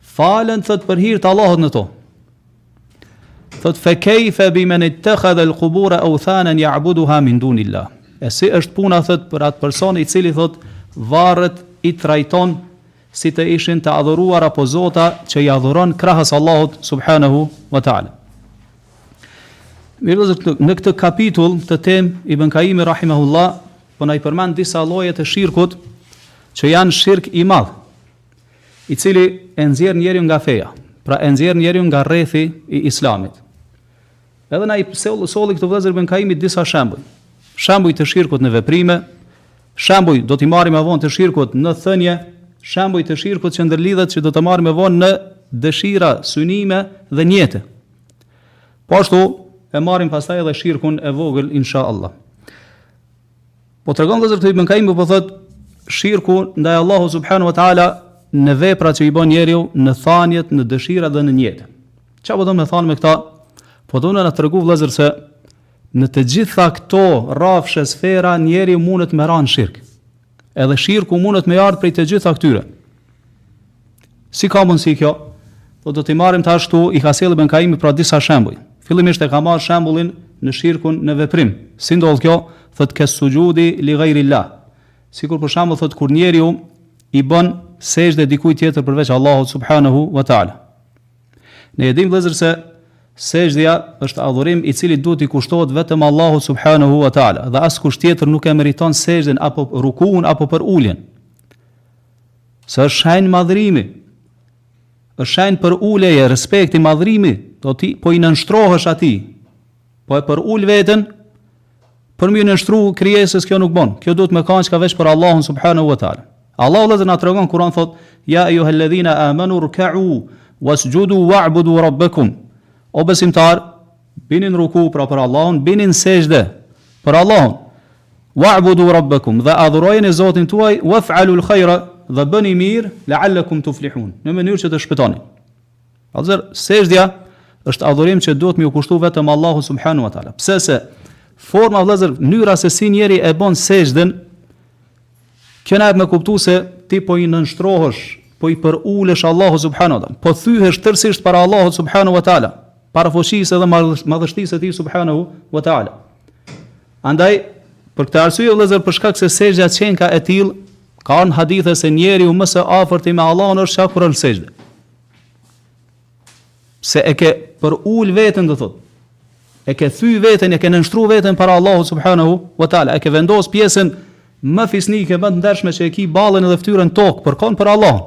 Falen thot për hir të Allahut në to. Thot fe kayfa biman ittakhadha al-qubur awthanan ya'buduha min dunillah. E si është puna thot për atë person i cili thot varret i trajton si të ishin të adhuruar apo zota që i adhuron krahas Allahut subhanahu wa taala. Mirë dhe në këtë kapitull të tem Ibn Kajimi Rahimahullah, po na i përmend disa lloje të shirkut që janë shirk i madh. i cili e nxjerr njeriun nga feja, pra e nxjerr njeriun nga rrethi i Islamit. Edhe na i solli këtu vëllezër Ibn Kaimi disa shembuj. Shembuj të shirkut në veprime, shembuj do t'i marrim më vonë të shirkut në thënie, shembuj të shirkut që ndërlidhet që do të marrim më vonë në dëshira, synime dhe njete. Po ashtu e marrim pastaj edhe shirkun e vogël inshallah. Po tregon vëllezër këtu Ibn Kaimi po thot shirku ndaj Allahu subhanahu wa taala në vepra që i bën njeriu, në thëniet, në dëshirat dhe në njete. Çfarë po do me thanë me këta? Po do me na tregu vëllezër se në të gjitha këto rrafshe sfera njeriu mundet me ra n'shirk. Edhe shirku mundet me ardh prej të gjitha këtyre. Si ka mundësi kjo? Po do t'i marrim tash këtu, i ka sjellë Ibn Kaimi pra disa shembuj. Fillimisht e ka marrë shembullin në shirkun në veprim. Si ndodh kjo? Thotë ke sujudi li ghairi-llah. Sikur për shembull thotë kur njeriu i bën sexhde dikujt tjetër përveç Allahut subhanehu ve teala. Ne e dimë vëllezër se sexhdja është adhurim i cili duhet t'i kushtohet vetëm Allahut subhanehu ve teala dhe askush tjetër nuk e meriton sexhden apo rukuun apo përuljen. Se është shenjë madhrimi. Është shenjë përuljeje, respekti, madhrimi, ti po i nënshtrohesh atij. Po e përul veten për me iu nënshtru krijesës kjo nuk bën. Kjo duhet me kanë çka veç për Allahun subhanahu wa taala. Allahu vëllezër na tregon n'Kur'an thot: "Ya ayyuhalladhina amanu rka'u wasjudu wa'budu rabbakum." O besimtarë, Bini në ruku, pra për Allahun, bini në sexhde, për Allahun. Wa'budu rabbakum, dhe adhurojeni Zotin tuaj, waf'alul khaira, dhe bëni mirë, la'allakum tuflihun, në mënyrë që të shpëtoni. Vëllezër, sexhdja është adhurim që duhet me iu kushtu vetëm Allahut subhanu wa ta'ala. Pse se, forma vëllezër, mënyra se si njeriu e bon sexhden, Kjo na jep me kuptu se ti po i nënshtrohesh, po i përulesh Allahut subhanahu wa taala, po thyhesh tërësisht para Allahut subhanahu wa taala, para fuqisë dhe madhështisë së tij subhanahu wa taala. Andaj për këtë arsye vëllezër për shkak se sexhdja qenka e tillë ka në hadithe se njeriu më së afërti me Allahun është çka kur është në sexhde. Pse e ke përul veten do thot. E ke thy veten, e ke nënshtru veten para Allahut subhanahu wa taala, e ke vendos pjesën më fisnike, më të ndershme që e ki ballën edhe ftyrën n'tokë, për kon për Allahun.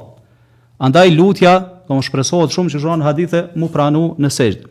Andaj lutja, domethënë shpresohet shumë që është n'hadithe mu pranu në sexhde.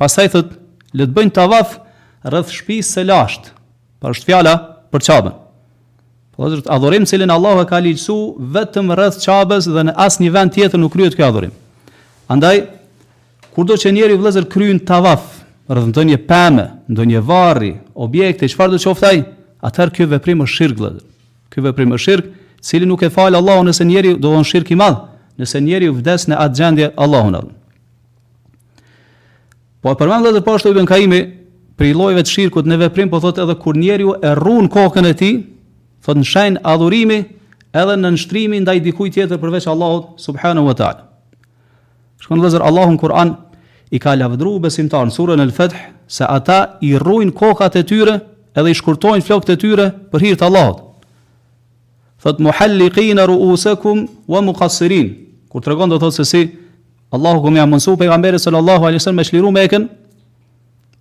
Pastaj thotë, Le të bëjnë tavaf rreth shtëpisë së lashtë. Pra është fjala për Qabën. Po është adhurim të cilin Allahu e ka ligjësu vetëm rreth Qabës dhe në asnjë vend tjetër nuk kryhet ky adhurim. Andaj kurdo që njeriu vëllazër kryen tavaf rreth ndonjë peme, ndonjë varri, objekti, çfarëdo qoftë ai, atëherë ky veprim është shirk vëllazër. Ky veprim është shirk, të cilin nuk e fal Allahu nëse njeriu domethënë shirk i madh, nëse njeriu vdes në atë gjendje Allahu na. Po e përmend vëllezër Ibn Kaimi prej llojeve të shirkut në veprim, po thotë edhe kur njeriu e rrun kokën e tij, thotë në shenjë adhurimi edhe nënshtrimi ndaj dikujt tjetër përveç Allahut subhanahu wa taala. Shkon vëllezër Allahu në Kur'an i ka lavdru besimtarë në surën El-Fet'h se ata i rrujnë kokat e tyre edhe i shkurtojnë flokët e tyre për hir të Allahut. Thot muhalliqina ru'usakum wa muqassirin. Kur tregon do thot se si Allahu ka me ia mundsu pejgamberit sallallahu alaihi wasallam me çliru Mekën.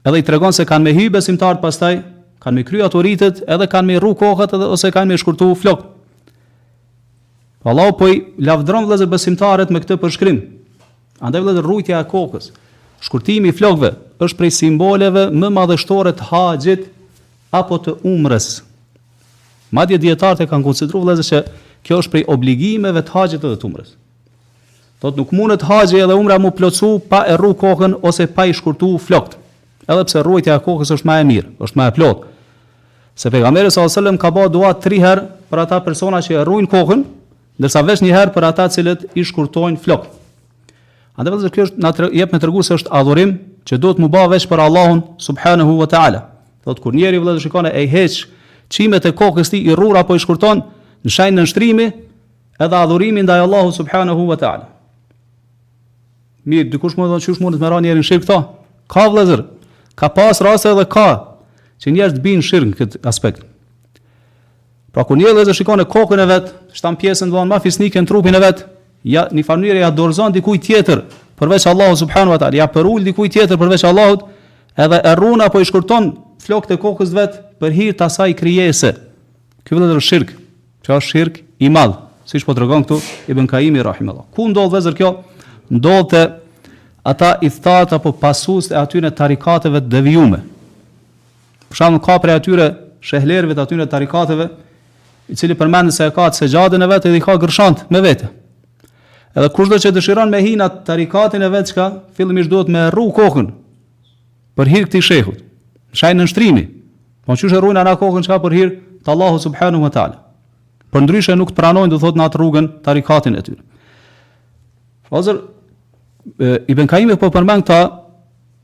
Edhe i tregon se kanë me hy besimtarët pastaj, kanë me kry ato ritet, edhe kanë me rru kokat edhe ose kanë me shkurtu flokët. Allahu po i lavdron vëllezër besimtarët me këtë përshkrim. Andaj vëllezër rrujtja e kokës, shkurtimi i flokëve është prej simboleve më madhështore të haxhit apo të umrës. Madje dijetarët e kanë konsideru vëllezër se kjo është prej obligimeve të haxhit dhe të umrës. Thotë nuk mundet haxhi edhe umra mu plotësu pa e rru kokën ose pa i shkurtu flokët. Edhe pse rruajtja e kokës është ma e mirë, është ma e plotë. Se pejgamberi sallallahu alajhi wasallam ka ba dua 3 herë për ata persona që e rrujnë kokën, ndërsa veç një herë për ata të cilët i shkurtojnë flokët. Andaj vëllazër kjo është na jep me tregu se është adhurim që duhet mu ba veç për Allahun subhanahu wa taala. Thot kur njeriu vëllazër shkon e heq qimet e kokës tij i rrun apo i shkurton në shenjë nënshtrimi edhe adhurimi ndaj Allahut subhanahu wa taala. Mirë, dikush mund të thotë qysh mundet me ra njeri në shirk këtu. Ka vëllazër, ka pas raste edhe ka që njerëzit bijnë në shirk në këtë aspekt. Pra kur njeri vëllezër shkon e kokën e vet, shtan pjesën domethënë ma fisnike në trupin e vet, ja në njëfarë mënyre ja dorëzon dikujt tjetër përveç Allahut subhanahu wa taala, ja përul dikujt tjetër përveç Allahut, edhe e rrun apo i shkurton flokët e kokës së vet për hir të asaj krijese. Ky vëllezër është shirk. Kjo është shirk i madh, siç po tregon këtu Ibn Kaimi rahimahullah. Ku ndodh vëllezër kjo? Ndodh te ata ithtarë apo pasues të atyre tarikateve të devijume. Për shembull, ka prej atyre shehlerëve të atyne tarikateve, i cili përmend se e ka sexhaden e vet edhe i ka gërshanët me vete. Edhe kushdo që dëshiron me hi në tarikatin e vet çka, fillimisht duhet me rru kokën për hir këtij shehut. Shenj nënshtrimi. Po qysh e rrun ama kokën çka për hir të Allahut subhanahu wa taala. Përndryshe nuk të pranojnë, do thot në atë rrugë, n'tarikatin e tyre. Vllazër, Ibn Kaimi po përmend këta,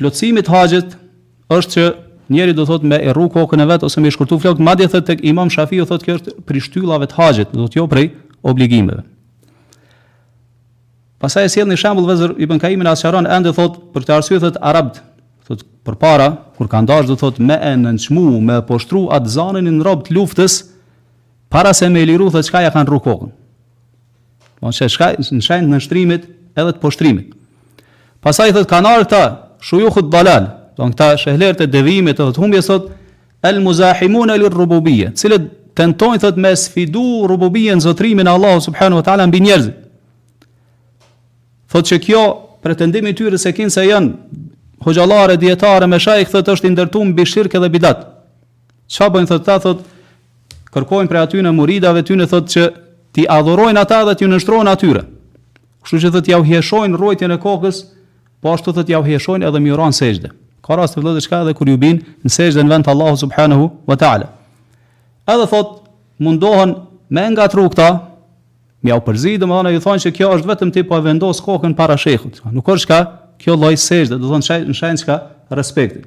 Plotësimit të haxhit është që njeriu do thotë me e rru kokën e vet ose me i shkurtu flokët, madje thotë tek Imam Shafiu thotë kjo është prej shtyllave të haxhit, do të jo prej obligimeve. Pastaj e sjell një shembull vllazër Ibn Kaimi në Asharon edhe thot për këtë arsye thot arabët thot përpara kur kanë dashur do thot me e nënçmu me e poshtru atë zanin atë rob të luftës para se me e liru thot çka ia kanë rru kokën. Mos po, e çka në shenjë të nënshtrimit edhe të poshtrimit. Pastaj thot kanë ardhur këta shujuhud dalal, do të thotë shehlerët e devijimit të humbjes thot el muzahimuna lir rububiyya, të cilët tentojnë thot me sfidu rububien zotrimin e Allahut subhanahu wa taala mbi njerëzit. Thot që kjo pretendimi i tyre se kinse janë hoxhallarë dijetarë meshajih thot është i ndërtu mbi shirk edhe bidat. Çfarë bëjnë thotë këta thotë kërkojnë prej atyne muridave të tyne thotë që t'i adhurojnë ata dhe t'u nënshtrohen atyre. Kështu që thotë jua hijeshojnë rruajtjen e kokës, po ashtu thotë jua hijeshojnë edhe me ju ra në sexhde. Ka raste vëllezër çka edhe kur ju bien në sexhde në vend të Allahut subhanahu wa taala. Edhe thotë mundohen me i ngatërru këta, me jua përzi, domethënë ju thonë se kjo është vetëm ti po e vendos kokën para shehut. Nuk është çka kjo lloj sexhde, do të thonë çka në shenjë çka respekti.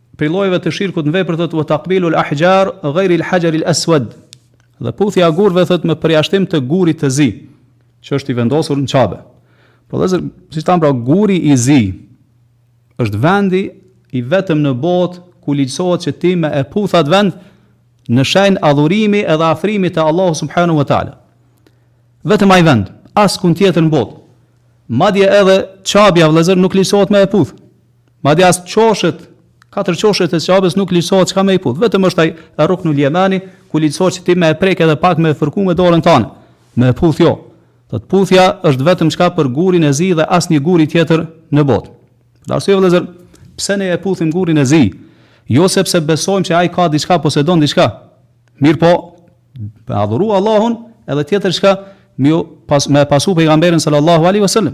Prej llojeve të shirkut në vepër thotë wa taqbilul ahjar ghayr al hajar al aswad. Dhe puthja e gurëve thotë me përjashtim të gurit të zi, që është i vendosur në Qabe. Po vëllezër, si thamë pra, guri i zi është vendi i vetëm në botë ku ligjësohet që ti me e puth atë vend në shenjë adhurimi edhe afrimi te Allahu subhanahu wa taala. Vetëm ai vend, askun tjetër në botë. Madje edhe qabja vllazër nuk ligjësohet me e puth. Madje as qoshet, katër qoshet e qabes nuk ligjsohet çka me i puth. Vetëm është ai ruknul jemani, ku ligjsohet që ti me e prek edhe pak me e fërku me dorën tande. Me e puth jo. Thot puthja është vetëm çka për gurin e zi dhe asnjë gur tjetër në botë. Dhe arsyeja vëllezër, pse ne e puthim gurin e zi? Jo sepse besojmë se ai ka diçka posedon diçka. Mirëpo, me adhuru Allahun, edhe tjetër çka me pas me pasu pejgamberin sallallahu alaihi wasallam.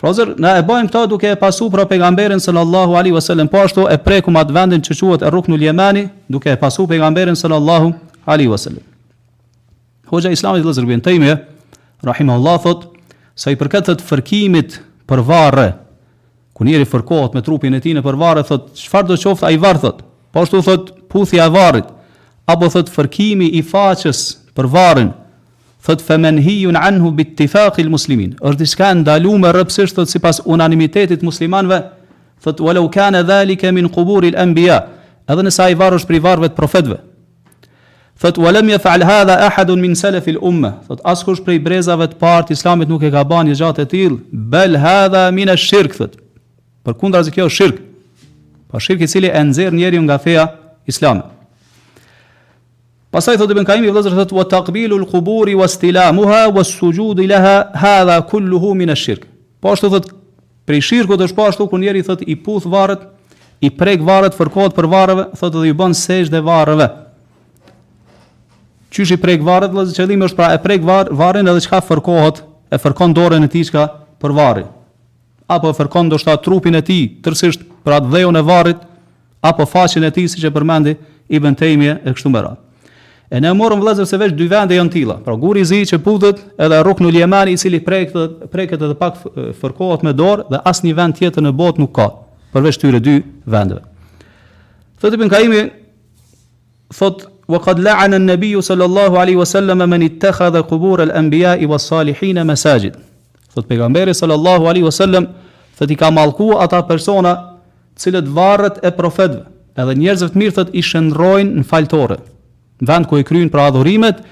Vllazër, na e bëjmë këtë duke e pasu pra pejgamberin sallallahu alaihi wasallam, po ashtu e prekum atë vendin që quhet Ruknul Yemani, duke e pasu pejgamberin sallallahu alaihi wasallam. Hoxha i Islamit vllazër Ibn Tejmije, rahimahullah, thot, sa i përket thot fërkimit për varre, ku njeri fërkohet me trupin e tij nëpër varre, thot, çfarëdo qoftë ai varr, thot, po ashtu thot, puthja e varrit, apo thot, fërkimi i faqes për varrin, Thotë fe menhijun anhu bittifaq il muslimin, është diçka e ndaluar rreptësisht thotë sipas unanimitetit të muslimanëve, thotë walau kana zalika min qubur il anbiya, edhe nëse ai varr është prej varreve të profetëve. Thotë wa lam yaf'al hadha ahad min salaf il umma, thotë askush prej brezave të parë të islamit nuk e ka bën një gjë të tillë, bal hadha min ash-shirk, thotë. Përkundrazi kjo është shirk. Pa po shirk i cili e nxjerr njeriu nga feja islame. Pastaj thotë Ibn Kajimi vëllezër thotë wa taqbilul quburi wastilamuha wasujud laha hadha kulluhu min ash-shirk. Po ashtu thotë prej shirkut është po ashtu kur njeriu thotë i puth varret, i prek varret, fërkohet për varreve, thotë dhe i bën sexhde varreve. Qysh i prek varret, vëllezër qëllimi është pra e prek var, varrin edhe çka fërkohet, e fërkon dorën e tij çka për varrin. Apo e fërkon ndoshta trupin e tij tërësisht për atë dheun e varrit, apo faqen e tij siç e përmendi Ibën Tejmije e kështu me radhë. E ne e morëm vëllezër se veç dy vende janë të tilla, pra guri i zi që puthet edhe Ruknul Yemani i cili preket preket edhe pak fërkohet me dorë dhe asnjë vend tjetër në botë nuk ka përveç këtyre dy vendeve. Thotë Ibn Kajimi thotë, Wa qad la'ana an-Nabiyyu sallallahu alejhi wa sallam men ittakhadha qubur al-anbiya'i was-salihina masajid. Thotë pejgamberi sallallahu alejhi wa sallam, thotë i ka mallkuar ata persona të cilët varret e profetëve, edhe njerëzve të mirë thotë i shndrrojnë në faltore, në vend ku i kryejnë pra adhurimet,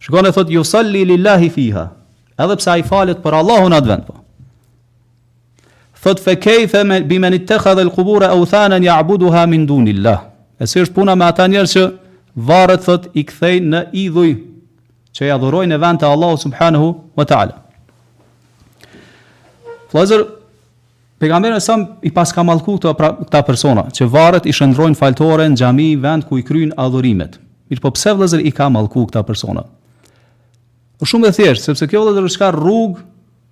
shkon e thotë yusalli lillahi fiha. Edhe pse ai falet për Allahun në atë vend po. Thot fe kejfe bi men ittekhadhe al kubure authanen ja'buduha min dunillah. E si është puna me ata njerëz që varret thot i kthejnë në idhuj që i adhurojnë në vend të Allahu subhanahu wa taala. Vllazër Pejgamberi sa i pas ka mallku këto pra, këta persona që varret i shndrrojnë faltore në xhami vend ku i kryjnë adhurimet. Mirëpo pse vëllazër i ka mallku këta persona? Është shumë e thjeshtë, sepse kjo vëllazër është çka rrugë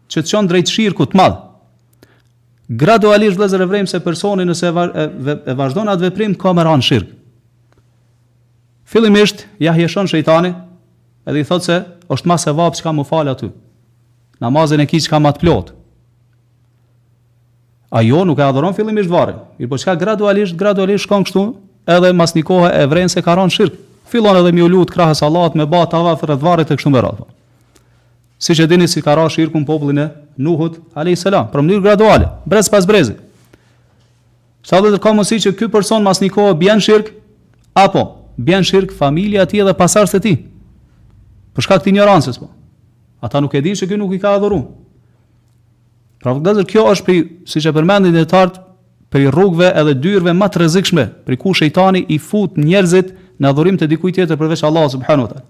që të çon drejt shirkut të madh. Gradualisht vëllezër e vren se personi nëse e vazhdon atë veprim ka me ra n'shirk. Fillimisht ja hijeshon shejtani, edhe i thotë se është më sevap çka me u fal aty. Namazin e ki çka më të plot. Ai jo nuk e adhuron fillimisht varrin, mirëpo çka gradualisht, gradualisht shkon kështu, edhe mas një kohë e vren se ka ra n'shirk. Fillon edhe me iu lut krahas Allahut me ba tavaf rreth varrit e kështu me radhë. Siç e dini si ka ra shirki në popullin e Nuhut, alejhi selam, po në mënyrë graduale, brez pas brezi. Saqë ka mundësi që ky person mas një kohe bjen shirk, apo bjen shirk familja e tij dhe pasardhësit e tij. Për shkak të injorancës po. Ata nuk e dinë se ky nuk i ka adhuruar. Pra vëllazër, kjo është për, siç e përmendëm tash, prej rrugëve edhe dyerve më të rrezikshme, prej ku shejtani i fut njerëzit në adhurim të dikujt tjetër përveç Allahut subhanehu ve teala.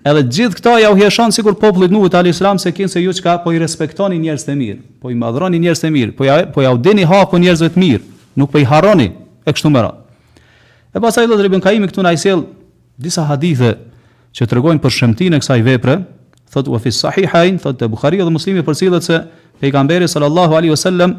Edhe të gjithë këta ja u hijeshon sikur popullit Nuhut alejhi selam se kinse ju çka po i respektoni njerëzt e mirë, po i madhroni njerëzt e mirë, po ja po ja u dini hakun njerëzve të mirë, nuk po i harroni e kështu me radhë. E pastaj edhe Ibn Kajimi këtu na i sjell disa hadithe që tregojnë për shëmtinë e kësaj vepre, thot ue fi sahihain, thot te Buhariu dhe Muslimi përcillet se pejgamberi sallallahu alaihi wasallam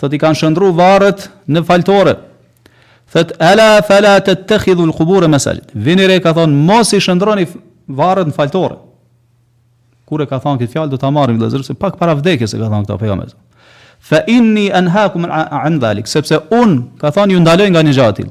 Thot i kanë shëndru varret në faltore. Thot ala fala tattakhidhu al-qubur masajid. Vini re ka thon mos i shëndroni varret në faltore. Kur e ka thon këtë fjalë do ta marrim vëllazër se pak para vdekjes e ka thon këtë pejgamberi. Fa inni anhaakum an dhalik, sepse un ka thon ju ndaloj nga një gjë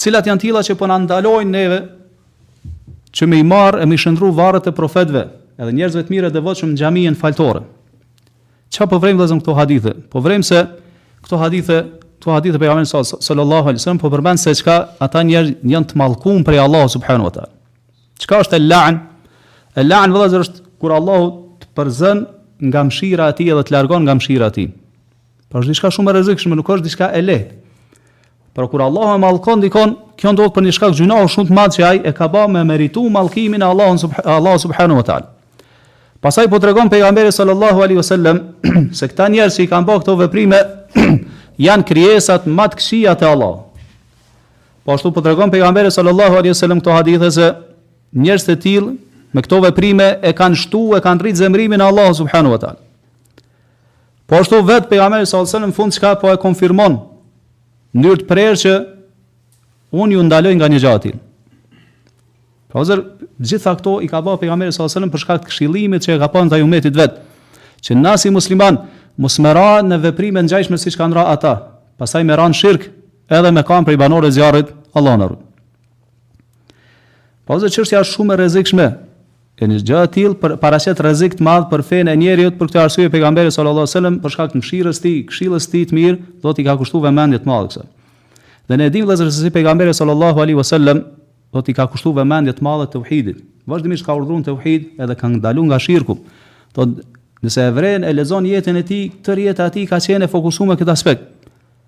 Cilat janë tilla që po na ndalojnë neve që me i marrë e me i shëndru varret e profetve, edhe njerëzve të mirë të devotshëm në xhami e në faltore. Çka po vrejmë vëllazër në këto hadithe? Po vrejmë se këto hadithe, këto hadithe pejgamberi sallallahu alaihi wasallam, po përmend se çka ata njerëz janë të mallkum prej Allahut subhanahu wa ta'ala. Çka është el-la'n? El-la'n vëllazër është kur Allahu të përzën nga mshira e tij edhe të largon nga mshira e tij. Pra është diçka shumë e rrezikshme, nuk është diçka e lehtë. Po kur Allahu e mallkon dikon, kjo ndodh për shkak një gjynahu shumë të madh që ai e ka ba me meritu mallkimin e Allahut subhanahu Allah subhanahu wa taala. Pastaj po tregon pejgamberi sallallahu alaihi wasallam se këta njerëz që i kanë bërë këto veprime janë krijesat më të këqija te Allahu. Po ashtu po tregon pejgamberi sallallahu alaihi wasallam këto hadithe se njerëz të tillë me këto veprime e kanë shtu e kanë rrit zemrimin e Allahut subhanahu wa taala. Po ashtu vetë pejgamberi sallallahu alajhi wasallam në fund çka po e konfirmon në mënyrë të prerë që unë ju ndaloj nga një gja e tillë. Pra vëllazër, gjitha këto i ka ba pejgamberi sallallahu alajhi wasallam për shkak të këshillimit që e ka pasur ndaj umetit vet, që na si musliman mos me ra në veprime të ngjashme siç kanë ra ata. Pastaj me ra n'shirk edhe me kanë prej banorëve të zjarrit Allahu na Pasi çështja është shumë e rrezikshme, e një gjë e tillë po paraqet rrezik të madh për fenë e njeriut, për këtë arsye pejgamberi sallallahu alejhi ve sellem për shkak të mëshirës së tij, këshillës së tij të mirë, thot i ka kushtuar vëmendje të madhe kësaj. Dhe ne e dimë vëllezër se si pejgamberi sallallahu alejhi ve sellem thot i ka kushtuar vëmendje të madhe teuhidit. Vazhdimisht ka urdhëruar teuhid edhe ka ndaluar nga shirki. Thot nëse e vren e lexon jetën e tij, tërë jeta e tij ka qenë e fokusuar në këtë aspekt.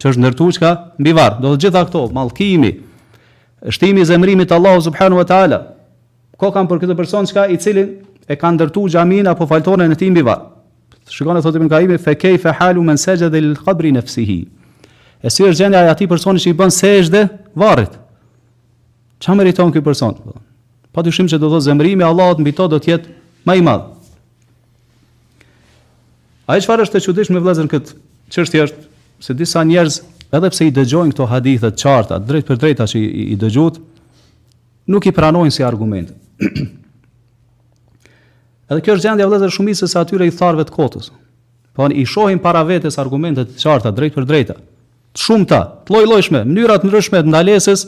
që është ndërtuar çka mbi varr. Dmth të gjitha këto, mallkimi, shtimi i zemërimit të Allahut subhanahu wa taala. Ka kanë për këtë person çka i cili e ka ndërtuar xhamin apo faltoren e tij mbi varr. Shikoni thotë Ibn Kajimi fe kayfe halu men sajada lil qabri nafsihi. E si është gjendja e atij personi që i bën sexhde varrit? Çfarë meriton ky person? Pa dyshim që do të thotë zemërimi i Allahut mbi të do të jetë më i madh. Ajo çfarë është e çuditshme vëllezër n'kët çështje është se disa njerëz edhe pse i dëgjojnë këto hadithe të qarta, drejt për drejta që i, i dëgjot, nuk i pranojnë si argument. edhe kjo është gjendja vëllezër e shumicës së atyre ithtarëve të kotës. Po i shohin para vetes argumentet të qarta drejt për drejta. Të shumta, të llojllojshme, mënyra të ndryshme të ndalesës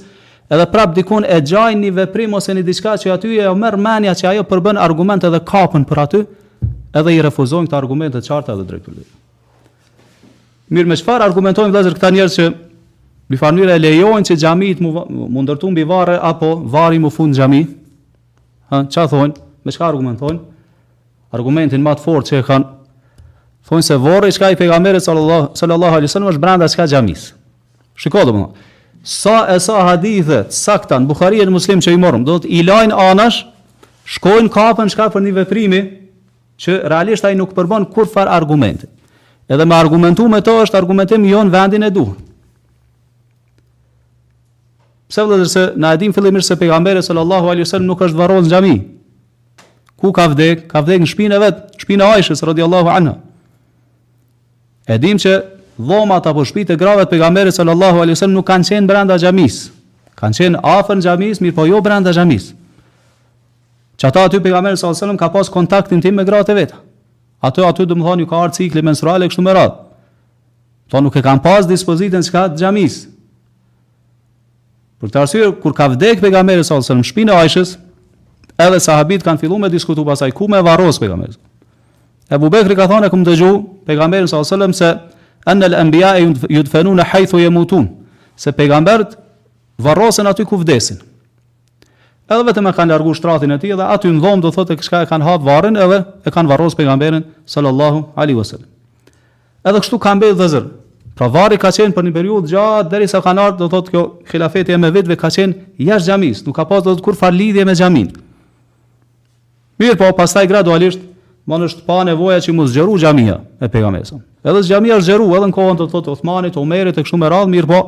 edhe prap dikun e gjejnë ni veprim ose ni diçka që aty jau merr menja që ajo përbën argument edhe kapën për aty edhe i refuzojnë këta argumente të qarta edhe drejtpërdrejta. Mirë, me çfarë argumentojnë vëllezër këta njerëz që në njëfarë mënyre e lejojnë që xhamitë m'u, m'u ndërtu mbi varre apo varri m'u fut n'xhami? Ha, çfarë thonë? Me çka argumentojnë? Argumentin më të fortë që e kanë thonë se varri çka i pejgamberit sallallahu sallallahu alaihi wasallam është brenda çka xhamis. Shiko dmth. Sa e sa hadithe sakta n'Buhari edhe Muslim që i morëm, dmth i lajnë anash, shkojnë kapën çka për një veprimi që realisht ai nuk përbën kurfar argument. Edhe me argumentu me të është argumentim jo në vendin e duhur. Pse vëllezër, se na e dim fillimisht se pejgamberi sallallahu alaihi wasallam nuk është varros në xhami. Ku ka vdek? Ka vdek në shpinë e vet, në shpinë e Aishës radhiyallahu anha. E dim që dhomat apo shtëpitë e grave të pejgamberit sallallahu alaihi wasallam nuk kanë qenë brenda xhamis. Kanë qenë afër xhamis, mirëpo jo brenda xhamis. Që ata aty pejgamberi sallallahu alaihi wasallam ka pas kontakt intim me gratë e veta. Ato aty domthon u ka ardhur cikli menstrual e kështu me radhë. Kto nuk e kanë pas dispozitën çka të xhamisë. Për këtë arsye kur ka vdek pejgamberi sallallahu alajhi wasallam në shpinë e Aishës, edhe sahabit kanë filluar me diskutu pastaj ku me e varros pejgamberin. Ebu Bekri ka thënë kam dëgju pejgamberin sallallahu alajhi wasallam se an al anbiya yudfanuna haythu yamutun, se pejgambert varrosen aty ku vdesin. Edhe vetëm e kanë largu shtratin e tij dhe aty në dhomë do thotë çka e kanë hap varrin edhe e kanë varros pejgamberin sallallahu alajhi wasallam. Edhe kështu ka mbet vëllezër. Pra varri ka qenë për një periudhë t'gjatë derisa kanë ardhur, do thotë kjo hilafeti emevitëve ka qenë jashtë xhamisë, nuk ka pas do thotë kurfar lidhje me xhamin. Mirëpo, pastaj gradualisht domthon është pa nevoja që m'u zgjeru xhamia e pejgamberit. Edhe xhamia është zgjeru edhe në kohën do të thotë Osmanit, Omerit e kështu me radhë, mirëpo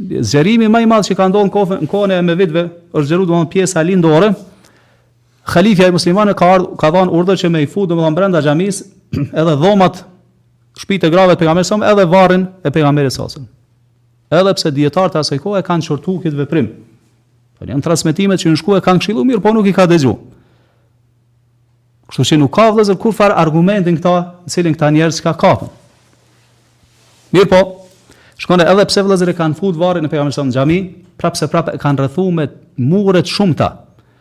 zgjerimi më i madh që ka ndodhur në kohën e emevitëve është zgjeru domthon pjesa lindore, Halifja i muslimanëve ka ardhur, ka dhënë urdhër që me i fut domethënë brenda xhamisë edhe dhomat shtëpitë e grave të pejgamberit sa edhe varrin e pejgamberit sa. Edhe pse dietarët e asaj kohe kanë qortu këtë veprim. Po janë transmetime që kanë shkuë kanë këshilluar mirë, po nuk i ka dëgju. Kështu që nuk ka vëllazër kurrfarë argumenti këta, në të cilin këta njerëz kapen. Mirëpo, shkon edhe pse vëllazër e kanë fut varrin e pejgamberit sa në xhami, prapëseprapë e kanë rrethuar me mure të shumta.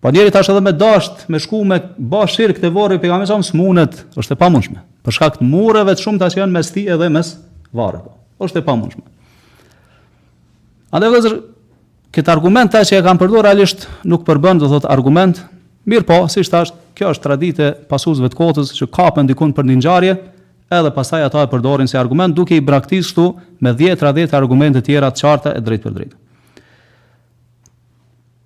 Po njeri tash edhe me dasht, me shku me ba shirk te varri i pejgamberit sa s'munet, është e pamundshme. Për shkak të mureve të shumta që janë mes tij edhe mes varrit. Është e pamundshme. Andaj vëllezër, këtë argument tash që e kanë përdorur realisht nuk përbën, do thotë argument. Mirëpo, siç thashë, kjo është traditë e pasuesve të kotës që kapen dikun për një ngjarje, edhe pastaj ata e përdorin si argument duke i braktisur këtu me dhjetëra e dhjetëra argumente të tjera të qarta e të drejtpërdrejta.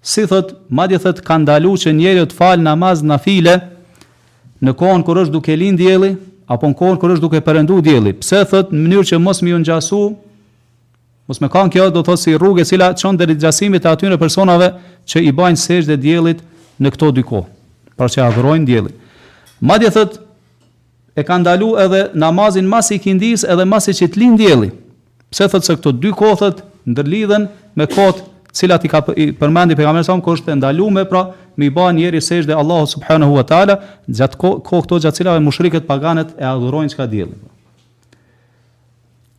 Si thotë, madje thotë ka ndalu që njeriu të falë namaz nafile në kohën kur është duke lind dielli apo në kohën kur është duke perëndu dielli. Pse thotë në mënyrë që mos me ju ngjasu Mos me kanë kjo do thotë si rrugë e cila çon deri te ngjasimi i atyne personave që i bajnë sexhde diellit në këto dy kohë, pra që adhurojnë diellin. Madje thotë E ka ndalu edhe namazin mas ikindisë edhe masi që të lind dielli. Pse thotë se këto dy kohë thotë ndërlidhen me kohët të cilat i ka përmendi pejgamberi sa kur është e ndaluar pra me i ba njeri sexhde Allahut subhanahu wa taala gjatë kohë këto gjatë të cilave mushrikët paganët e adhurojnë çka diellin.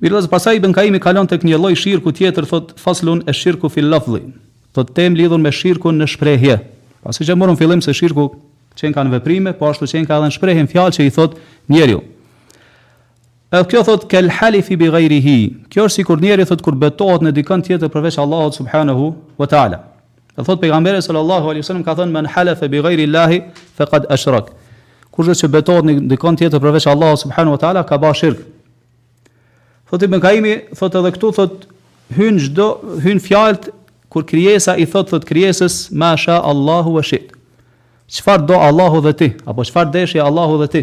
Mirëpo pastaj Ibën Kaimi kalon tek një lloj shirku tjetër thotë, Faslun esh-shirku fil lafdhi, thotë temë lidhur me shirkun në shprehje. Pasi që e morëm në fillim se shirku qenka në veprime, po ashtu qenka edhe në shprehje, në fjalë që i thotë njeriu. Edhe kjo thotë kel halifi bi ghairihi, kjo është sikur njeriu thotë kur betohet në dikon tjetër përveç Allahut subhanahu wa taala. E thot pejgamberi sallallahu alaihi wasallam ka thënë men halafa bi ghairi llahi faqad ashrak. Kush që betohet në dikon tjetër përveç Allahut subhanahu wa taala ka ba shirk. Thot Ibn Kaimi, thot edhe këtu thot hyn çka hyn fjalët kur krijesa i thot thot krijesës ma sha Allahu wa shit. Çfarë do Allahu dhe ti apo çfarë deshi Allahu dhe ti.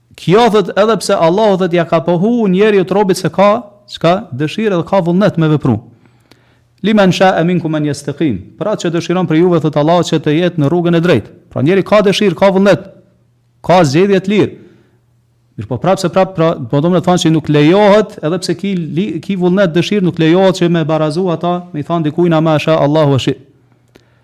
Kjo thot edhe pse Allahu thot ja ka pohu njeriut robit se ka çka dëshirë dhe ka vullnet me vepru. Liman sha e minkum an yastaqim. Për atë që dëshiron prej juve thot Allahu që të jetë në rrugën e drejtë. Pra njeri ka dëshirë, ka vullnet, ka zgjedhje të lirë. Mirëpo prapëseprapë, pra, po do me thonë që nuk lejohet, edhe pse ki, li, ki vullnet dëshirë, nuk lejohet që me barazu ata, me i thonë dikujna ma sha Allahu wa shit.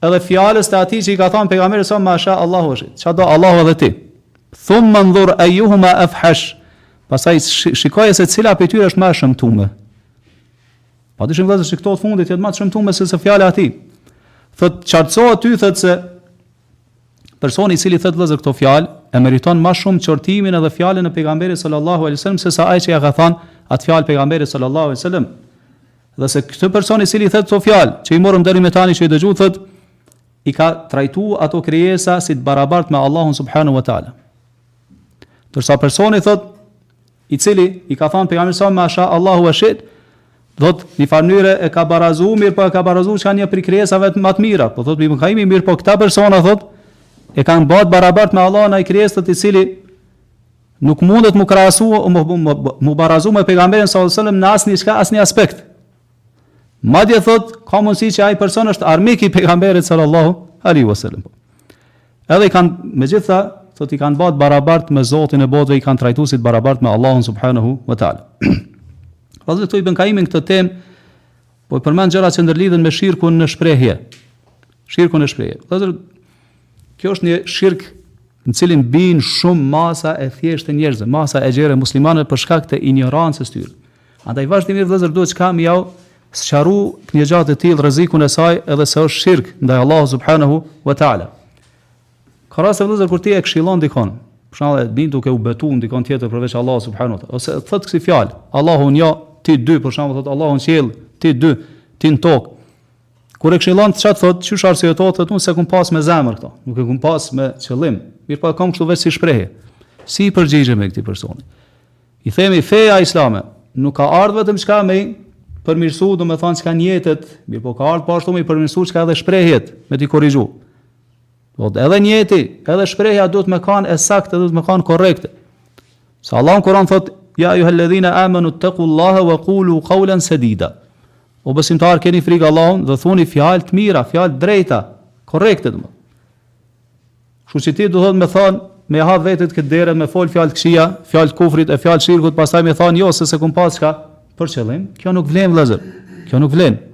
Edhe fjalës të atij që i ka thënë pejgamberit sa ma sha Allahu wa shi't. Çfarë do Allahu edhe ti? Thumma undhur ayyuhuma afhash. Pastaj shikoj se cila prej tyre është më e shëmtuar. Pa dyshim vllezër se këto të fundit janë më të shëmtuar se se fjala e tij. Thot qartëso aty thot se personi i cili thot vllezër këto fjalë e meriton më shumë qortimin edhe fjalën e pejgamberit sallallahu alaihi wasallam se sa ai që ja ka thënë atë fjalë pejgamberit sallallahu alaihi wasallam. Dhe se ky person i cili i thotë këto fjalë, që i morëm deri me tani që i dëgju thotë i ka trajtu ato krijesa si të barabart me Allahun subhanu wa ta'ala. Ndërsa personi thot, i cili i ka thonë pejgamberit sallam ma sha Allahu wa shi't, do të një far mënyre e ka barazu, mirëpo e ka barazu çka një prej krijesave të ma të mira, po thot, Ibn Kajimi mirëpo këta persona thot, e kanë ba të barabart me Allahun at krijesë i cili Nuk mundet mu krahasu mu barazu me pejgamberin sallallahu alaihi wasallam në asnjë çka asnjë aspekt. Madje thot, ka mundësi që ai person është armik i pejgamberit sallallahu alaihi wasallam. Edhe i kanë megjitha, thot i kanë ba t'barabart me Zotin e botëve, i kanë trajtu si të barabart me Allahun subhanahu wa taala. Pasi këtu Ibn Kajimi n' këtë temë, Po i përmend gjëra që ndërlidhen me shirkun në shprehje. Shirkun në shprehje. Vëllazër, kjo është një shirk në cilin bin shumë masa e thjeshtë e njerëzve, masa e gjerë e muslimanëve për shkak të injorancës së tyre. Andaj vazhdimisht vëllazër duhet çka me jau sqaru një gja të tillë rrezikun e saj edhe se është shirk ndaj Allahu subhanahu wa taala. Ka raste vëllezër kur ti e këshillon dikon, për shembull e ndin duke u betuar në dikon tjetër përveç Allahut subhanahu wa taala, ose thot kësi fjalë, Allahu unë jo, ti dy, për shembull thot Allahu në qiell, ti dy, ti në tokë. Kur e këshillon ça t'thot, çysh arsyeton thot unë s'e kum pas me zemër këto, nuk e kum pas me qëllim. Mirëpo po, e kam kështu veç si shprehje. Si i përgjigjemi këtij personi? I themi feja islame, nuk ka ardhur vetëm çka me përmirësu, do me thonë çka nijetet, mirëpo ka ardhë po ashtu me i përmirësu që ka edhe shprejhet, me t'i korrigju. Do të edhe nijeti, edhe shprehja duhet me kanë e saktë, duhet me kanë korrekte. Se Allahu në Kur'an thot, ja ejjuhelledhina amanu ttekullaha wa kulu kaulen sedida. O besimtar, keni frikë Allahun dhe thoni fjalë të mira, fjalë të drejta, korrekte dmth. Kështu që ti duhet me thonë, me ha vetit këtë derë, me fol fjalë të këqija, fjalë të kufrit e fjalë shirkut, pastaj me thonë, jo, se s'e kum pas çka, për qëllim, kjo nuk vlenë, vlezër, kjo nuk vlenë.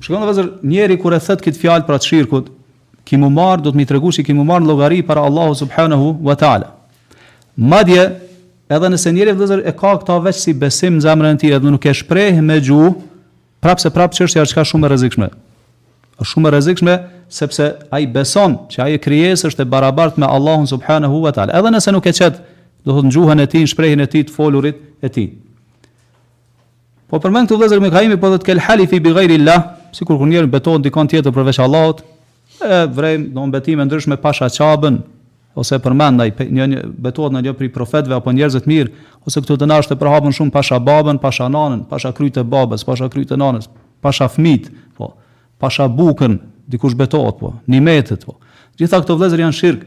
Shikoni vëllezër, njeriu kur e thotë këtë fjalë pra të shirkut, ki mu marr, do të me tregu se ki mu marr llogari para Allahut subhanahu wa taala. Madje edhe nëse njeriu vëllezër e ka këta veç si besim në zemrën e tij dhe nuk e shpreh me gjuhë, prapë se prapë çështja është ka shumë e rrezikshme. Është shumë e rrezikshme sepse ai beson që ajo krijesë është e barabart me Allahun subhanahu wa taala. Edhe nëse nuk e qet, do të thotë gjuhën e tij, shprehjen e tij të folurit e tij. Po përmend këtu vëllezër Ibn Kaimi po thotë kel halifi bi ghairi Allah, sikur kur njeri betohet n'dikon tjetër përveç Allahut, e vrejm do betime t'ndryshme pasha Qabën ose përmend ai një, një betohet në një prej profetëve apo njerëzve të mirë, ose këtu te na është e përhapur shumë pasha babën, pasha nanën, pasha kryt e babës, pasha kryt e nanës, pasha fëmit, po, pasha bukën, dikush betohet po, nimetet po. Gjitha këto vëllezër janë shirk.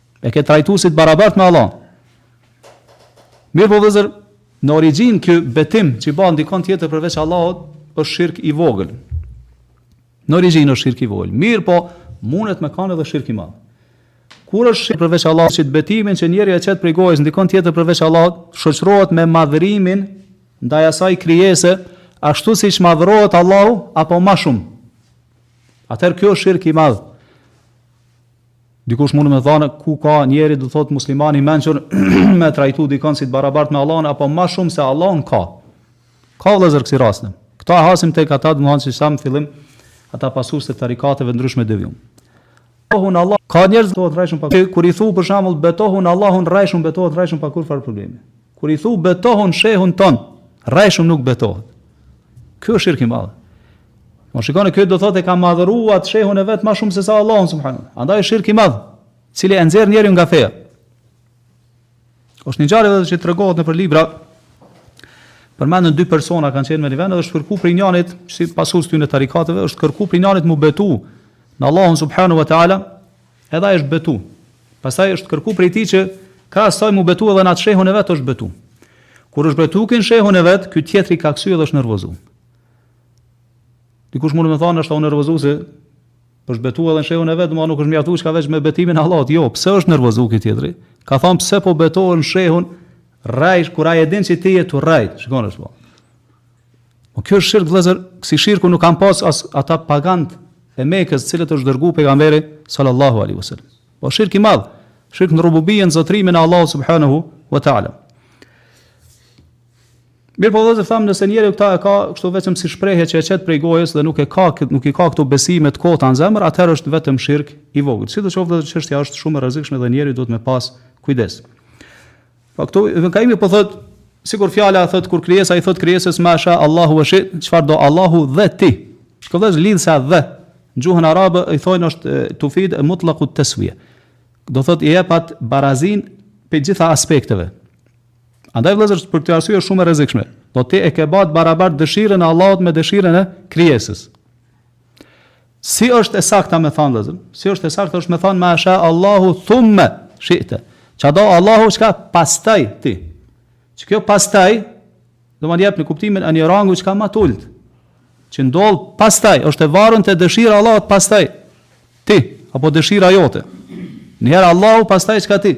E ke trajtu si të barabart me Allahun. Mirëpo vëllezër, në origjinë ky betim që bëhet n'dikon tjetër përveç Allahut është shirk i vogël. Në origjinë është shirk i vogël. Mirëpo mundet me kanë edhe shirk i madh. Kur është shirk përveç Allahut, që betimin që njeriu e qet prej gojës n'dikon tjetër përveç Allahut, shoqërohet me madhrimin ndaj asaj krijese, ashtu siç madhrohet Allahu apo më shumë. Atëherë kjo është shirk i madh. Dikush mund me thanë, ku ka njeri do thot musliman i mençur me trajtu dikon si të barabart me Allahun, apo ma shumë se Allahun ka. Ka vëllezër kësi raste. Këta e hasim te këta domethanë si thamë n'fillim, ata pasues të tarikateve t'ndryshme t'devijume. Betohu n'Allah, ka njerëz betohet rrejshëm pa kur. Kur i thu për shembull betohu n'Allahun rrejshëm betohet rrejshëm pa kurrfarë problemi. Kur i thu betohu n'shehun tond, rrejshëm nuk betohet. Kjo është shirk i madh. Po shikoni këtu do thotë e ka madhëruar shehun e vet më shumë se sa Allahun subhanahu. Andaj është shirk i madh, cili e nxjerr njeriu nga feja. Është një ngjarje vëllezër që tregohet nëpër libra. Përmendën dy persona kanë qenë në një vend dhe është kërku prej njërit, si pasues të këtyne tarikateve, është kërku prej njërit m'u betu në Allahun subhanahu wa taala, edhe ai është betu. Pastaj është kërku prej tij që pas asaj m'u betu edhe në atë shehun e vet është betu. Kur është betu ky n'shehun e vet, ky tjetri ka kcyer dhe është nervozuar. Dikush mundet me thonë është nervozu se është betuar edhe në shehun e vet, domethënë nuk është mjaftuar çka veç me betimin në Allahun. Jo, pse është nervozuar ky tjetri? Ka thënë pse po betohesh në shehun rrejshëm kur ai e din se ti je tu rrejt. Shikoni është po. Po kjo është shirk vëllazër, kësi shirku nuk kanë pas as ata pagant e Mekës, të cilët është dërguar pejgamberi sallallahu alaihi wasallam. Po shirk i madh, shirk në rububije, në zotrimin e Allahut subhanahu wa taala. Mirëpo vëllezër thamë nëse njeri këta e ka kështu vetëm si shprehje që e qet prej gojës dhe nuk e ka këtë, nuk i ka këto besime të kota në zemër, atëherë është vetëm shirk i vogël. Sido të qoftë vëllezër çështja është shumë e rrezikshme dhe njeri duhet me pas kujdes. Po këtu Ibn Kaimi po thotë sikur fjala thotë kur krijesa i thotë krijesës masha Allahu wa shi't, çfarë do Allahu dhe ti. Shiko vëllezër lidhësa dhe. Në gjuhën arabe i thonë është tufidu mutlaqat taswiya. Do thotë i jepet barazimi prej gjitha aspekteve. Andaj vëllezër, për këtë arsye është shumë e rrezikshme. Se ti e ke bërë barabart dëshirën e Allahut me dëshirën e krijesës. Si është e saktë me thënë vëllezër? Si është e saktë është me thënë ma sha Allahu thumma shi'ta. Çka don Allahu çka pastaj ti. Që kjo pastaj do me thënë jep kuptimin e një rangu çka më t'ult. Që ndodh pastaj është e varur te dëshira e Allahut pastaj ti apo dëshira jote. Njëherë Allahu pastaj çka ti.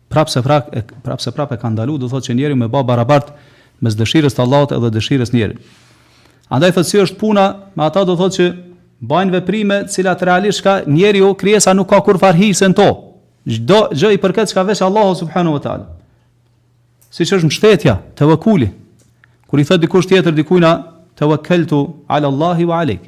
prapseprap e prapseprap e ka ndalu, do thotë që njeriu me bë barabart mes dëshirës të Allahut edhe dëshirës t'njerit. Andaj thotë si është puna me ata do thotë që bajnë veprime të cilat realisht çka njeriu krijesa nuk ka kurfar hise në to. Çdo gjë i përket çka veç Allahu subhanahu wa taala. Siç është mbështetja, tevekuli. Kur i thotë dikush tjetër dikujt na tevekkeltu ala Allahi wa alejk.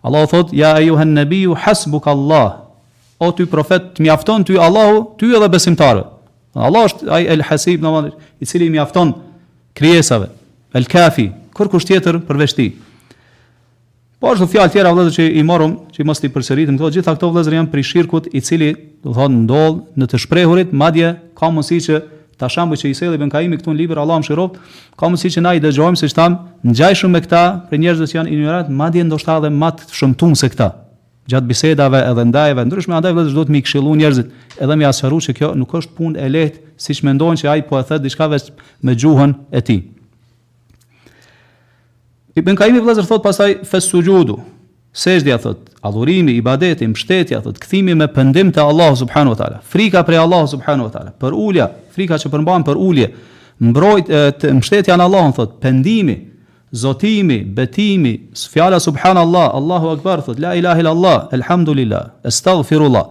Allahu thotë, Ja ejuhen nebiju hasbuka Allah, O ty profet, të mjafton ty Allahu, ty edhe besimtarëve. Allah është ai El Hasib, domethënë, i cili mjafton krijesave. El Kafi, kurkush tjetër përveç tij. Po ashtu fjalë tjera vëllezër që i morëm, që mos t'i përsëritim këto, gjitha këto vëllezër janë prej shirkut i cili do me thonë ndodh në të shprehurit, madje ka mundësi që Këta shembuj që i sjell Ibën Kaimi këtu në libër, Allahu mëshiroftë, ka mundësi që na i dëgjojmë, siç thamë, ngjajshëm me këta, prej njerëzve që janë injorantë, madje ndoshta edhe më të shëmtuar se këta, gjatë bisedave edhe ndejave të ndryshme, andaj vëllezër duhet mi këshillu njerëzit, edhe m'i sqaru që kjo nuk është punë e lehtë, siç mendojnë që ai po e thotë diçka veç me gjuhën e tij. Ibn Kaimi vëllezër thot pastaj fes sujudu, sexhdja thot, adhurimi, ibadeti, mbështetja thot, kthimi me pendim te Allahu subhanahu wa taala, frika prej Allahu subhanahu wa taala, përulja, frika që përmban përulje, mbrojt të mbështetja në Allahun thot, pendimi, zotimi, betimi, fjala subhanallah, Allahu akbar thot, la ilaha illa Allah, elhamdulillah, astaghfirullah.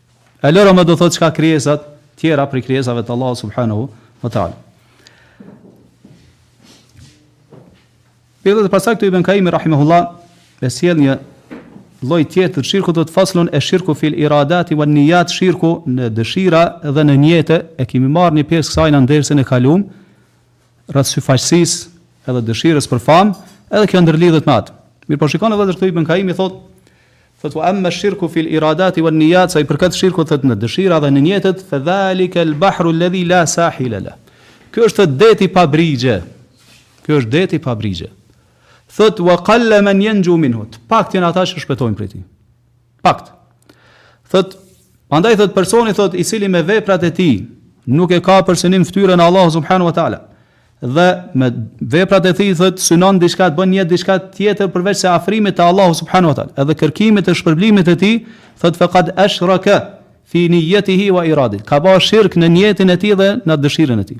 E lëre më do të thotë çka krijesat tjera prej krijesave të Allahut subhanahu wa taala. Edhe pastaj këtu Ibn Kaimi rahimahullah e sjell një lloj tjetër shirku thot faslun e shirku fil iradati wan niyat shirku në dëshira dhe në niyete e kemi marrë një pjesë kësaj në dersin e kalum rreth syfaqësisë edhe dëshirës për famë, edhe kjo ndërlidhet me atë. Mirëpo shikoni vëllezër këtu Ibn Kaimi thotë Thot wa amma shirku fil iradati wan niyat sa i përket shirkut thot në dëshira dhe në niyetet fa zalika al bahru alladhi la sahila la. Ky është thot deti pa brigje. Ky është deti pa brigje. Thot wa qalla man yanju minhu. Pak jan ata që shpëtojnë prej tij. Pakt. Thot, prandaj thot personi thot i cili me veprat e tij nuk e ka për synim fytyrën e Allahut subhanahu wa taala dhe me veprat e tij thot synon diçka të bën njet diçka tjetër përveç se afrimit te Allahu subhanahu wa taala edhe kërkimit të shpërblimit të tij thot faqad ashraka fi niyyatihi wa iradatih ka ba shirk në njetin e tij dhe në dëshirën e tij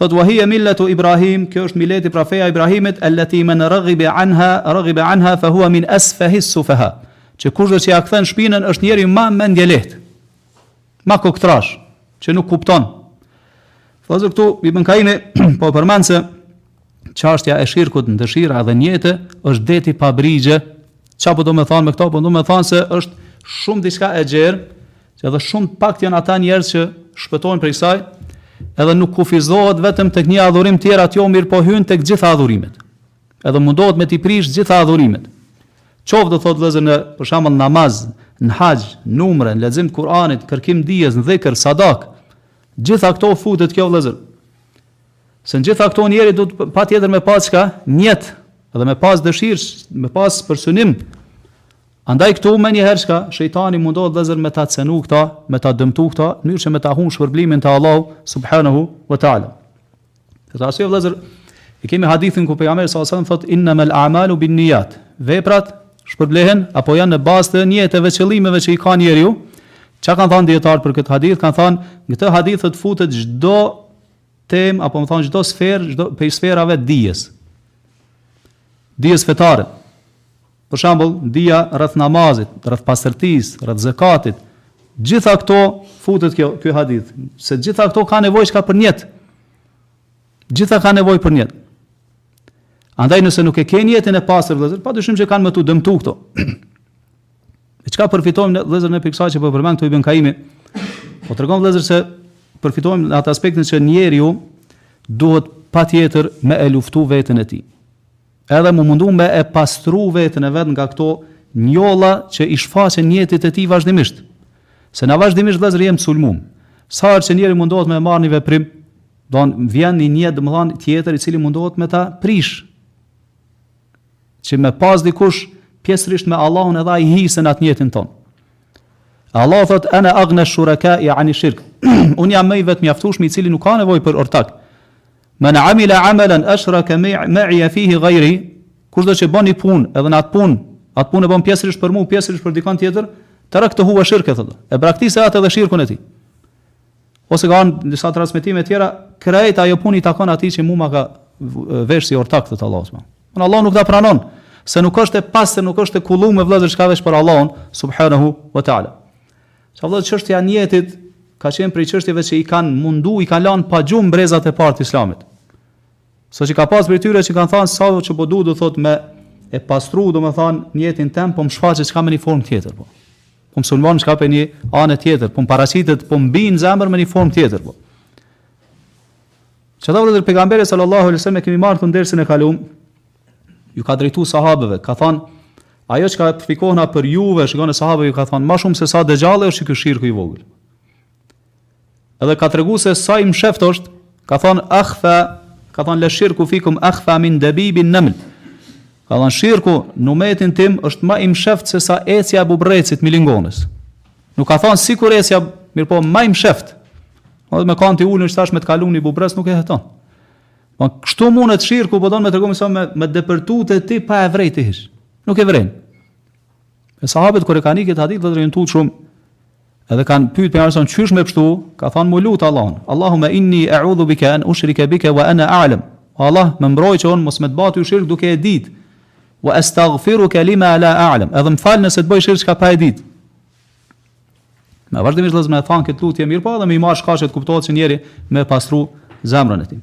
Thotë wa hiya millatu Ibrahim, kjo është mileti pra feja e Ibrahimit, allati man raghiba anha, raghiba anha fa huwa min asfahi as-sufaha. Që kushdo që ia kthen shpinën është njeriu ma mendjelehtë. Ma kokëtrash, që nuk kupton. Thotë këtu Ibn Kajimi po përmend se Çashtja e shirkut në dëshira dhe njete është deti pa brigje. Çka po do me thanë me këta? Po do me thanë se është shumë diçka e gjerë, që edhe shumë pak janë ata njerëz që shpëtojnë prej saj, edhe nuk kufizohet vetëm tek një adhurim te tjera jo mirëpo hyn te gjitha adhurimet. Edhe mundohet me t'i prish gjitha adhurimet. Qoftë do thotë vëllezër në për shembull namaz, në haxh, në umre, në lexim të Kur'anit, kërkim dijes, në dhikër, sadak, gjitha këto futet kjo vëllezër. Se në gjitha këto njeriu duhet patjetër me pas çka? Njet, dhe me pas dëshirë, me pas për synim. Andaj këtu menjëherë çka? Shejtani mundohet vëllezër me ta cenu këta, me ta dëmtu këta, në mënyrë që me ta humb shpërblimin te Allahu subhanahu wa taala. Për këtë arsye vëllezër, e kemi hadithin ku pejgamberi sallallahu alajhi wasallam thotë innamal a'malu binniyat. Veprat shpërblehen apo janë në bazë të nijeteve, qëllimeve që i ka njeriu. Çka kanë thënë dijetarët për këtë hadith? Kanë thënë, në këtë hadith futet çdo temë apo me thanë çdo sferë, çdo prej sferave të dijes. Dijes fetare. Për shembull, dija rreth namazit, rreth pastërtisë, rreth zakatit. Gjitha këto futet kjo ky hadith, se gjitha këto kanë nevojë çka për njet. Gjitha kanë nevojë për njet. Andaj nëse nuk e ke njetin e pastër vëllazër, padyshim që kanë me t'u dëmtu këto. E çka përfitojmë ne vëllezër ne prej kësaj që po përmend këtu Ibn Kajimi? Po tregon vëllezër se përfitojmë ne atë aspektin që njeriu duhet patjetër me e luftu veten e tij. Edhe mu mundu me e pastru veten e vet nga këto njolla që i shfaqen njetit e tij vazhdimisht. Se na vazhdimisht vëllezër jemi të sulmum. Sa herë që njeriu mundohet me marrë një veprim, don vjen një njet domthon tjetër i cili mundohet me ta prish. Që me pas dikush pjesërisht me Allahun edhe ai hise në atë njetin ton. Allah thot ana aghna shurakai ani shirk. Un jam më i vetëmjaftueshmi i cili nuk ka nevojë për ortak. Man amila amalan ashraka ma'i fihi ghayri, kushdo që bën një punë, edhe në atë punë, atë punë e bën pjesërisht për mua, pjesërisht për dikon tjetër, taraktuhu wa shirkah thotë. E braktisë atë edhe shirkun e tij. Ose ka në disa transmetime tjera, krejt ajo punë i takon atij që ma ka vesh si ortak të Allahut subhanahu. Allahu nuk ta pranon, se nuk është e pastër, nuk është e kullume vëllezër çka vesh për Allahun subhanahu wa taala. Sa vëllezër çështja e nijetit ka qenë prej çështjeve që i kanë mundu, i kanë lënë pa gjumë brezat e parë të Islamit. Sa që ka pas prej tyre që kanë thënë sa që po du do thot me e pastru do me thënë nijetin tem po më shfaqet çka me një formë tjetër. Po më sulmon çka prej një anë tjetër, po më paraqitet po më bjen n'zemër me një formë tjetër po. Pejgamberi sallallahu alajhi wasallam kemi marrë n'dersin e kalum ju ka drejtu sahabeve, ka thënë ajo çka frikohna për juve, shikoni sahabeve ju ka thënë më shumë se sa dexhalli është ky shirku i vogël. Edhe ka tregu se sa i msheftë është, ka thënë akhfa, ka thënë la shirku fikum akhfa min dabibi naml. Ka thënë shirku në umetin tim është më i msheftë se sa ecja e bubrrecit milingonës. Nuk ka thënë sikur ecja, mirëpo më i msheftë. Po me kanë ti ulun tash me të kalu një bubrrec nuk e heton. Po kështu mundet shirku po don me tregu më sa me me depërtu te ti pa e vrejtë hiç. Nuk e vren. E sahabët kur e kanë ni këtë hadith janë tut shumë Edhe kanë pyet pejgamberin sa çysh me pështu, ka thënë mu lut Allahun. Allahumma inni a'udhu bika an ushrika bika wa ana a'lam. O Allah, më mbroj që unë mos me të bëj ty shirk duke e ditë. Wa astaghfiruka lima la a'lam. Edhe më fal nëse të bëj shirk çka pa e ditë. Në vazhdimisht vëllezër me e thon këtë lutje mirëpo edhe me i marr shkaqet kuptohet se njeri me pastru zemrën e tij.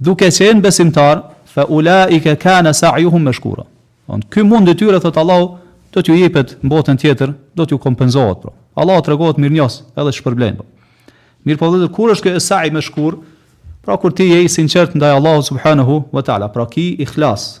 Duke qenë besimtar, fa ulaika kana sa'yuhum mashkura. Ky mund i tyre thot Allahu do t'ju jepet në botën tjetër, do t'ju kompenzohet pra. Allahu tregohet mirënjohës edhe shpërblen. Mirëpo vëllezër, kur është ky sa'i meshkur? Pra kur ti je i sinqert ndaj Allahut subhanahu wa taala, pra ki ihlas,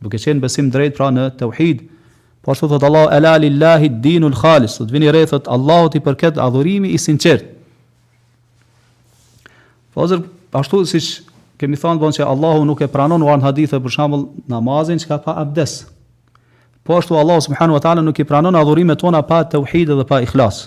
Duke qenë besim drejt pra në tauhid. Po ashtu thot Allahu ela lillahi dinul khalis, vini re thot Allahut i përket adhurimi i sinqert. Vëllezër, po ashtu siç kemi thënë dhon që Allahu nuk e pranon uan hadithe për shembull namazin çka pa abdes. Po ashtu Allahu subhanahu wa taala nuk i pranon adhurimet tona pa tauhid dhe pa ihlas.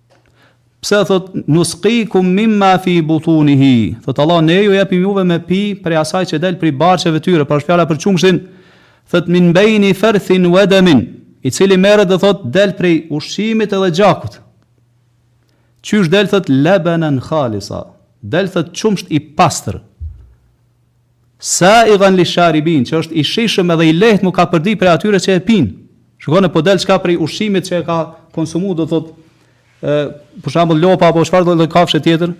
Pse thot nusqikum mimma fi butunihi, thot Allah ne ju japim juve me pi prej asaj që del prej barqeve të tyre, pra është fjala për qumështin, thot min bejni ferthin we demin, i cili merret do thot del prej ushqimit edhe gjakut. Qysh del thot labanan khalisa, del thot qumësht i pastër. Saighan lisharibin, që është i shijshëm edhe i lehtë mu kapërdi prej atyre që e pinë. Shikone po del çka prej ushqimit që e ka konsumu, do thot, e, për shembull lopa apo çfarëdo kafshë tjetër,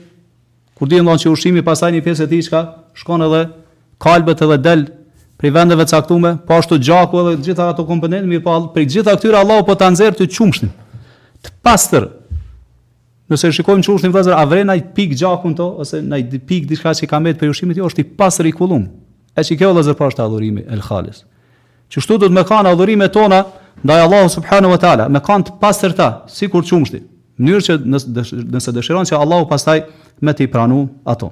kur dihet dhon që ushqimi masanej një pjesë e tij çka shkon edhe kalbet edhe del prej vendeve të caktuara, po ashtu gjaku edhe gjitha ato komponentë, mirëpo prej gjitha këtyre Allahu po ta nxjerr ty qumshtin. Të pastër. Nëse e shikojmë çumshtin vëllazër, a vren naj pik gjaku n'to ose naj pik diçka që ka mbet prej ushqimit jo, është i pastër i kullum. E që kjo vëllazër po është adhurimi el khalis. Qështu do të me kanë adhurimet tona ndaj Allahu subhanahu wa taala, me kanë të pastërta, sikur çumshti. Mënyrë që nëse dëshiron që Allahu pastaj me t'i pranu ato.